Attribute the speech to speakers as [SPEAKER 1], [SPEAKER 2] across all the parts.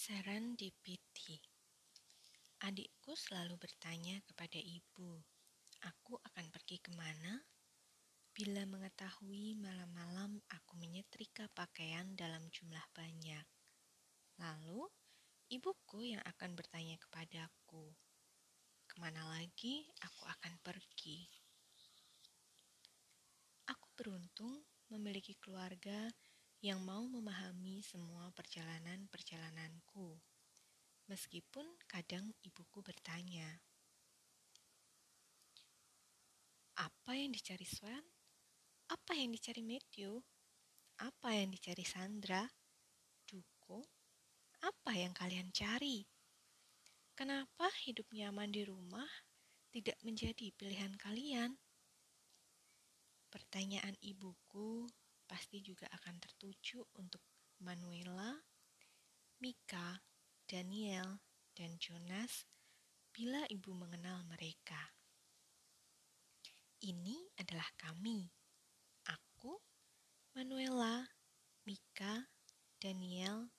[SPEAKER 1] Serendipity Adikku selalu bertanya kepada ibu, aku akan pergi ke mana? Bila mengetahui malam-malam aku menyetrika pakaian dalam jumlah banyak. Lalu, ibuku yang akan bertanya kepadaku, ke mana lagi aku akan pergi? Aku beruntung memiliki keluarga mau memahami semua perjalanan-perjalananku. Meskipun kadang ibuku bertanya, apa yang dicari Swan? Apa yang dicari Matthew? Apa yang dicari Sandra? Duko? Apa yang kalian cari? Kenapa hidup nyaman di rumah tidak menjadi pilihan kalian? Pertanyaan ibuku pasti juga akan tertuju untuk Manuela, Mika, Daniel, dan Jonas bila ibu mengenal mereka. Ini adalah kami. Aku, Manuela, Mika, Daniel,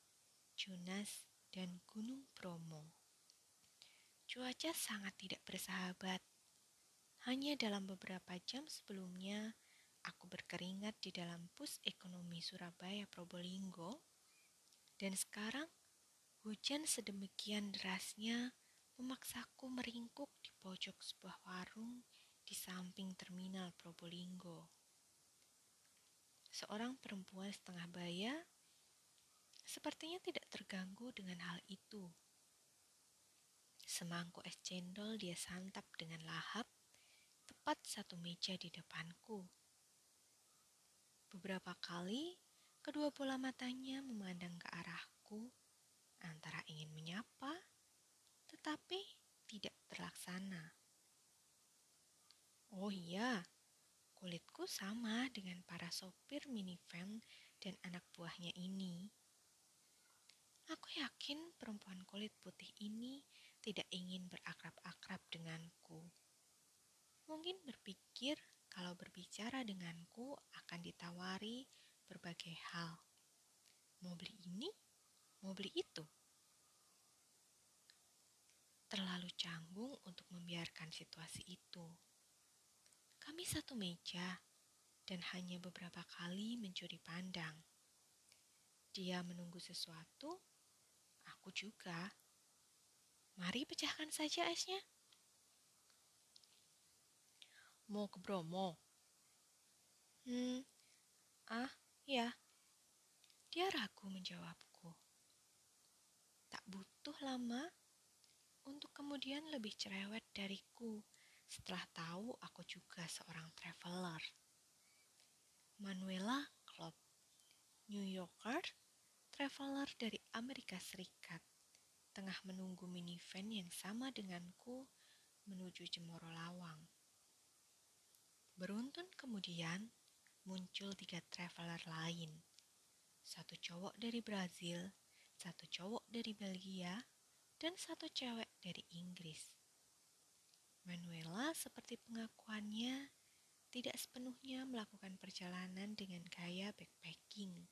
[SPEAKER 1] Jonas, dan Gunung Bromo. Cuaca sangat tidak bersahabat. Hanya dalam beberapa jam sebelumnya, aku berkeringat di dalam bus ekonomi Surabaya Probolinggo, dan sekarang hujan sedemikian derasnya memaksaku meringkuk di pojok sebuah warung di samping terminal Probolinggo. Seorang perempuan setengah baya sepertinya tidak terganggu dengan hal itu. Semangkuk es cendol dia santap dengan lahap tepat satu meja di depanku. Beberapa kali, kedua bola matanya memandang ke arahku, antara ingin menyapa, tetapi tidak terlaksana. Oh iya, kulitku sama dengan para sopir minivan dan anak buahnya ini. Aku yakin perempuan kulit putih ini tidak ingin berakrab-akrab denganku. Mungkin berpikir kalau berbicara denganku akan ditawari berbagai hal. Mau beli ini, mau beli itu. Terlalu canggung untuk membiarkan situasi itu. Kami satu meja dan hanya beberapa kali mencuri pandang. Dia menunggu sesuatu, aku juga. Mari pecahkan saja esnya. Mau ke Bromo? Hmm, ah, ya. Dia ragu menjawabku. Tak butuh lama untuk kemudian lebih cerewet dariku setelah tahu aku juga seorang traveler. Manuela Klopp, New Yorker, traveler dari Amerika Serikat, tengah menunggu minivan yang sama denganku menuju Cemoro Lawang. Beruntun kemudian muncul tiga traveler lain. Satu cowok dari Brazil, satu cowok dari Belgia, dan satu cewek dari Inggris. Manuela seperti pengakuannya tidak sepenuhnya melakukan perjalanan dengan gaya backpacking.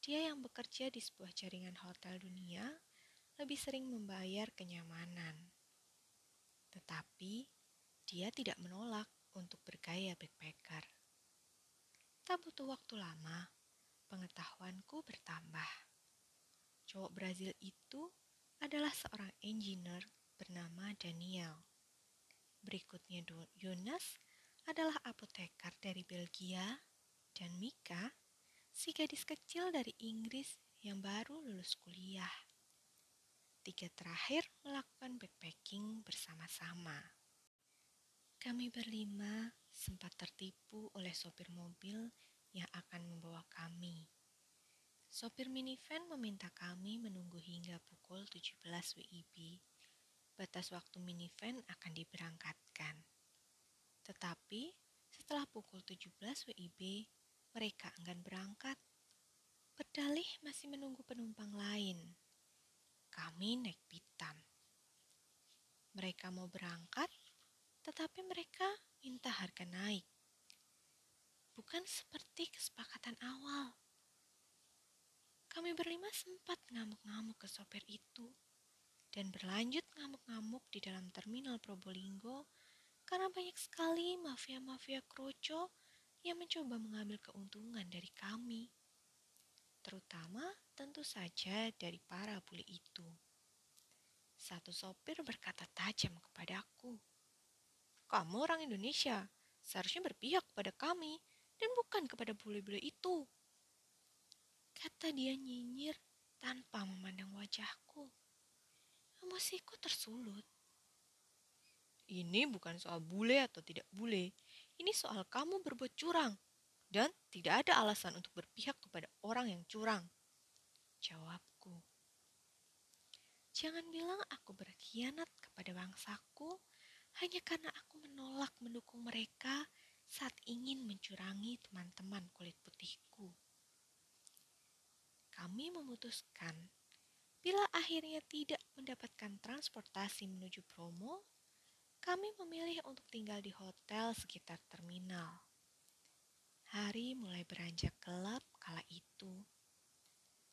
[SPEAKER 1] Dia yang bekerja di sebuah jaringan hotel dunia lebih sering membayar kenyamanan. Tetapi dia tidak menolak untuk bergaya backpacker. Tak butuh waktu lama, pengetahuanku bertambah. Cowok Brazil itu adalah seorang engineer bernama Daniel. Berikutnya Jonas adalah apoteker dari Belgia dan Mika, si gadis kecil dari Inggris yang baru lulus kuliah. Tiga terakhir melakukan backpacking bersama-sama. Kami berlima sempat tertipu oleh sopir mobil yang akan membawa kami. Sopir minivan meminta kami menunggu hingga pukul 17 WIB. Batas waktu minivan akan diberangkatkan. Tetapi setelah pukul 17 WIB, mereka enggan berangkat. Berdalih masih menunggu penumpang lain. Kami naik pitam. Mereka mau berangkat, tetapi mereka minta harga naik. Bukan seperti kesepakatan awal. Kami berlima sempat ngamuk-ngamuk ke sopir itu dan berlanjut ngamuk-ngamuk di dalam terminal Probolinggo karena banyak sekali mafia-mafia kroco yang mencoba mengambil keuntungan dari kami. Terutama tentu saja dari para bule itu. Satu sopir berkata tajam kepadaku, "Kamu orang Indonesia, seharusnya berpihak kepada kami dan bukan kepada bule-bule itu." Kata dia nyinyir tanpa memandang wajahku. Emosiku tersulut. Ini bukan soal bule atau tidak bule. Ini soal kamu berbuat curang. Dan tidak ada alasan untuk berpihak kepada orang yang curang. Jawabku. Jangan bilang aku berkhianat kepada bangsaku hanya karena aku menolak mendukung mereka saat ingin mencurangi teman-teman kulit putihku. Kami memutuskan bila akhirnya tidak mendapatkan transportasi menuju promo, kami memilih untuk tinggal di hotel sekitar terminal. Hari mulai beranjak gelap kala itu.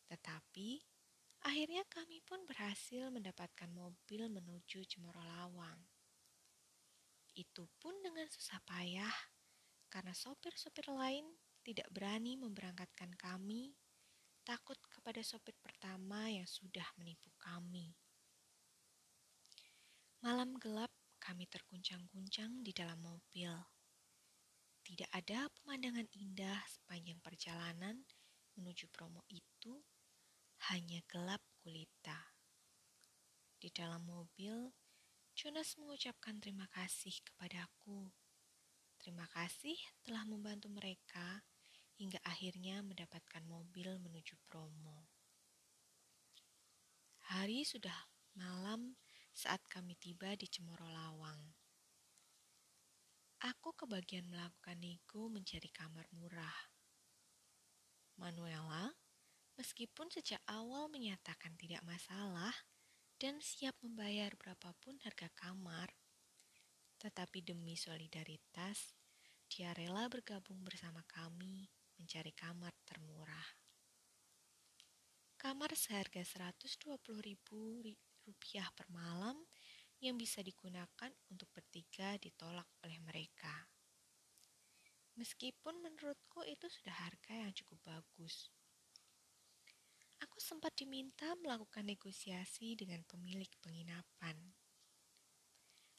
[SPEAKER 1] Tetapi, akhirnya kami pun berhasil mendapatkan mobil menuju Cemoro Lawang. Itu pun dengan susah payah, karena sopir-sopir lain tidak berani memberangkatkan kami, takut kepada sopir pertama yang sudah menipu kami. Malam gelap kami terguncang-guncang di dalam mobil. Tidak ada pemandangan indah sepanjang perjalanan menuju promo itu, hanya gelap gulita. Di dalam mobil, Jonas mengucapkan terima kasih kepadaku. Terima kasih telah membantu mereka hingga akhirnya mendapatkan mobil menuju promo. Hari sudah malam saat kami tiba di Cemoro Lawang. Aku kebagian melakukan nego mencari kamar murah. Manuela, meskipun sejak awal menyatakan tidak masalah dan siap membayar berapapun harga kamar, tetapi demi solidaritas, dia rela bergabung bersama kami mencari kamar termurah. Kamar seharga 120 ribu rupiah per malam yang bisa digunakan untuk bertiga ditolak oleh mereka. Meskipun menurutku itu sudah harga yang cukup bagus. Aku sempat diminta melakukan negosiasi dengan pemilik penginapan.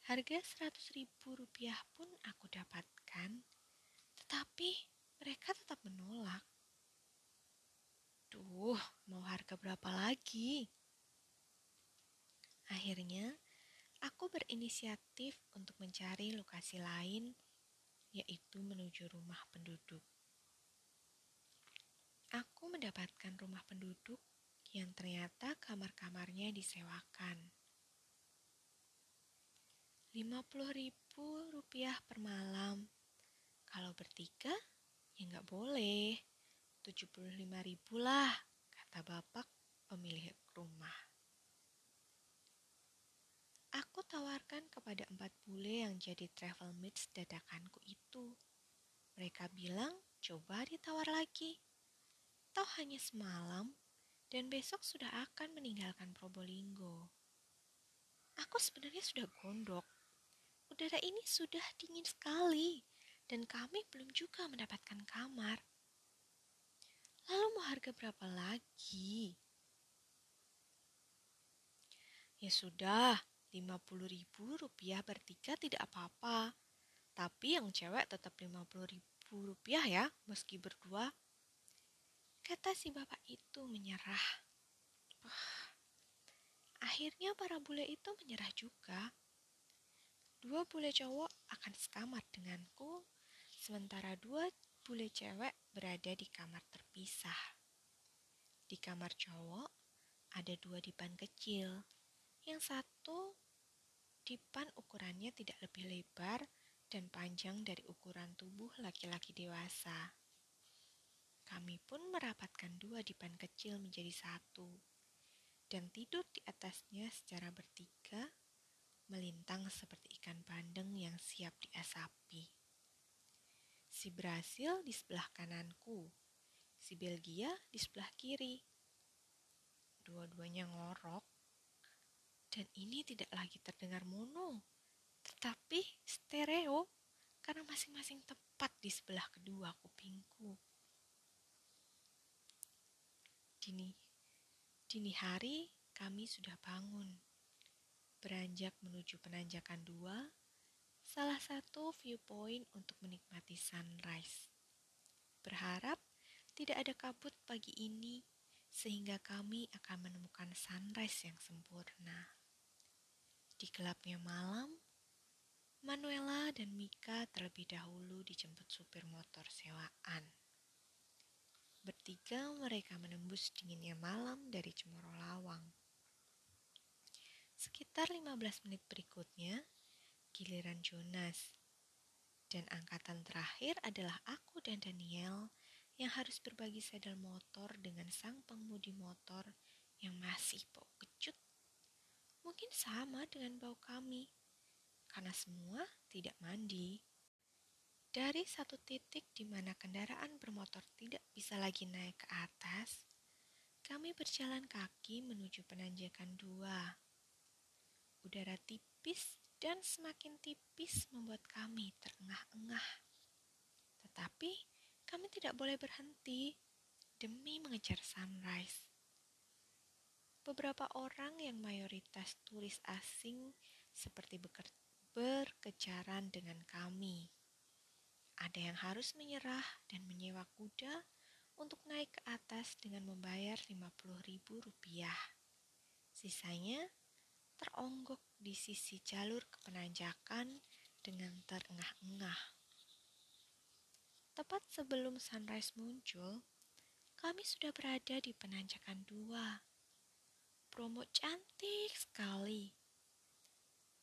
[SPEAKER 1] Harga 100 ribu rupiah pun aku dapatkan, tetapi mereka tetap menolak. Duh, mau harga berapa lagi? Akhirnya, aku berinisiatif untuk mencari lokasi lain, yaitu menuju rumah penduduk. Aku mendapatkan rumah penduduk yang ternyata kamar-kamarnya disewakan. 50 ribu rupiah per malam. Kalau bertiga, ya nggak boleh. 75 ribu lah, kata bapak pemilik rumah. Aku tawarkan kepada empat bule yang jadi travel mates dadakanku itu. Mereka bilang, coba ditawar lagi. Toh hanya semalam, dan besok sudah akan meninggalkan Probolinggo. Aku sebenarnya sudah gondok. Udara ini sudah dingin sekali, dan kami belum juga mendapatkan kamar. Lalu mau harga berapa lagi? Ya sudah, 50 ribu rupiah bertiga tidak apa-apa. Tapi yang cewek tetap 50 ribu rupiah ya, meski berdua. Kata si bapak itu menyerah. Akhirnya para bule itu menyerah juga. Dua bule cowok akan sekamar denganku, sementara dua bule cewek berada di kamar terpisah. Di kamar cowok ada dua dipan kecil. Yang satu Dipan ukurannya tidak lebih lebar dan panjang dari ukuran tubuh laki-laki dewasa. Kami pun merapatkan dua dipan kecil menjadi satu dan tidur di atasnya secara bertiga, melintang seperti ikan bandeng yang siap diasapi. Si Brasil di sebelah kananku, si Belgia di sebelah kiri, dua-duanya ngorok. Dan ini tidak lagi terdengar mono, tetapi stereo karena masing-masing tepat di sebelah kedua kupingku. Dini, dini hari kami sudah bangun. Beranjak menuju penanjakan dua, salah satu viewpoint untuk menikmati sunrise. Berharap tidak ada kabut pagi ini sehingga kami akan menemukan sunrise yang sempurna. Di gelapnya malam, Manuela dan Mika terlebih dahulu dijemput supir motor sewaan. Bertiga mereka menembus dinginnya malam dari Cemoro Lawang. Sekitar 15 menit berikutnya, giliran Jonas. Dan angkatan terakhir adalah aku dan Daniel yang harus berbagi sedal motor dengan sang pengemudi motor yang masih bau kecut. Mungkin sama dengan bau kami karena semua tidak mandi. Dari satu titik di mana kendaraan bermotor tidak bisa lagi naik ke atas, kami berjalan kaki menuju penanjakan dua. Udara tipis dan semakin tipis membuat kami terengah-engah. Tetapi kami tidak boleh berhenti demi mengejar sunrise. Beberapa orang yang mayoritas turis asing seperti berkejaran dengan kami. Ada yang harus menyerah dan menyewa kuda untuk naik ke atas dengan membayar ribu rupiah. Sisanya teronggok di sisi jalur kepenanjakan dengan terengah-engah. Tepat sebelum sunrise muncul, kami sudah berada di penanjakan dua. Promo cantik sekali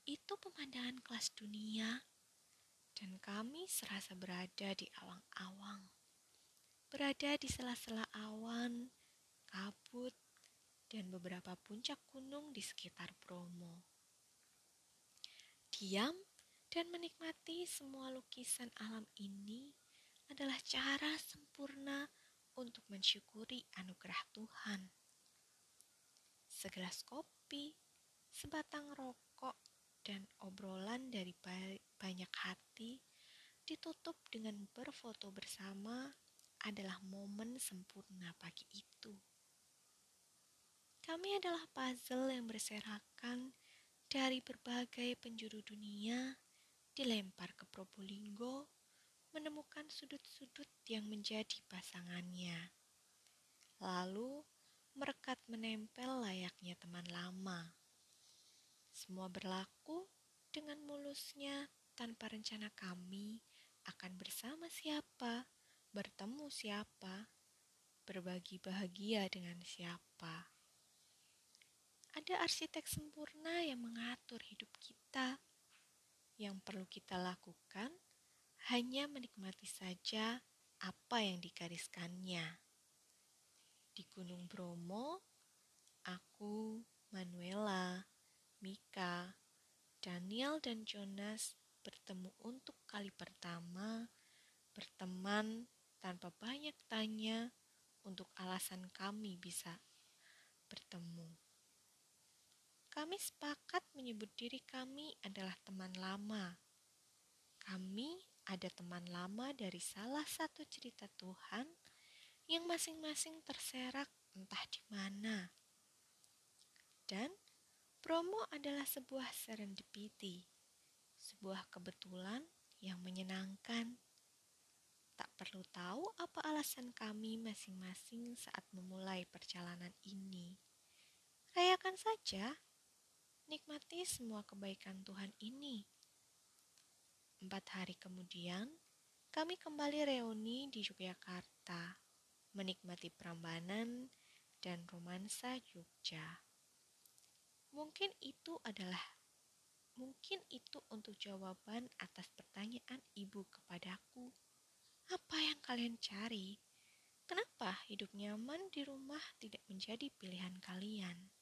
[SPEAKER 1] itu pemandangan kelas dunia, dan kami serasa berada di awang-awang. Berada di sela-sela awan, kabut, dan beberapa puncak gunung di sekitar Bromo. Diam dan menikmati semua lukisan alam ini adalah cara sempurna untuk mensyukuri anugerah Tuhan. Segelas kopi, sebatang rokok, dan obrolan dari banyak hati ditutup dengan berfoto bersama adalah momen sempurna pagi itu. Kami adalah puzzle yang berserakan dari berbagai penjuru dunia dilempar ke Probolinggo menemukan sudut-sudut yang menjadi pasangannya. Lalu merekat menempel layaknya teman lama. Semua berlaku dengan mulusnya tanpa rencana kami akan bersama siapa, bertemu siapa, berbagi bahagia dengan siapa. Ada arsitek sempurna yang mengatur hidup kita. Yang perlu kita lakukan hanya menikmati saja apa yang digariskannya. Di Gunung Bromo, aku, Manuela, Mika, Daniel dan Jonas bertemu untuk kali pertama, berteman tanpa banyak tanya untuk alasan kami bisa bertemu. Kami sepakat menyebut diri kami adalah teman lama. Kami ada teman lama dari salah satu cerita Tuhan yang masing-masing terserak entah di mana. Dan Promo adalah sebuah serendipity, sebuah kebetulan yang menyenangkan. Tak perlu tahu apa alasan kami masing-masing saat memulai perjalanan ini. Rayakan saja, nikmati semua kebaikan Tuhan ini. Empat hari kemudian, kami kembali reuni di Yogyakarta, menikmati Prambanan dan romansa Jogja. Mungkin itu adalah mungkin itu untuk jawaban atas pertanyaan ibu kepadaku. Apa yang kalian cari? Kenapa hidup nyaman di rumah tidak menjadi pilihan kalian?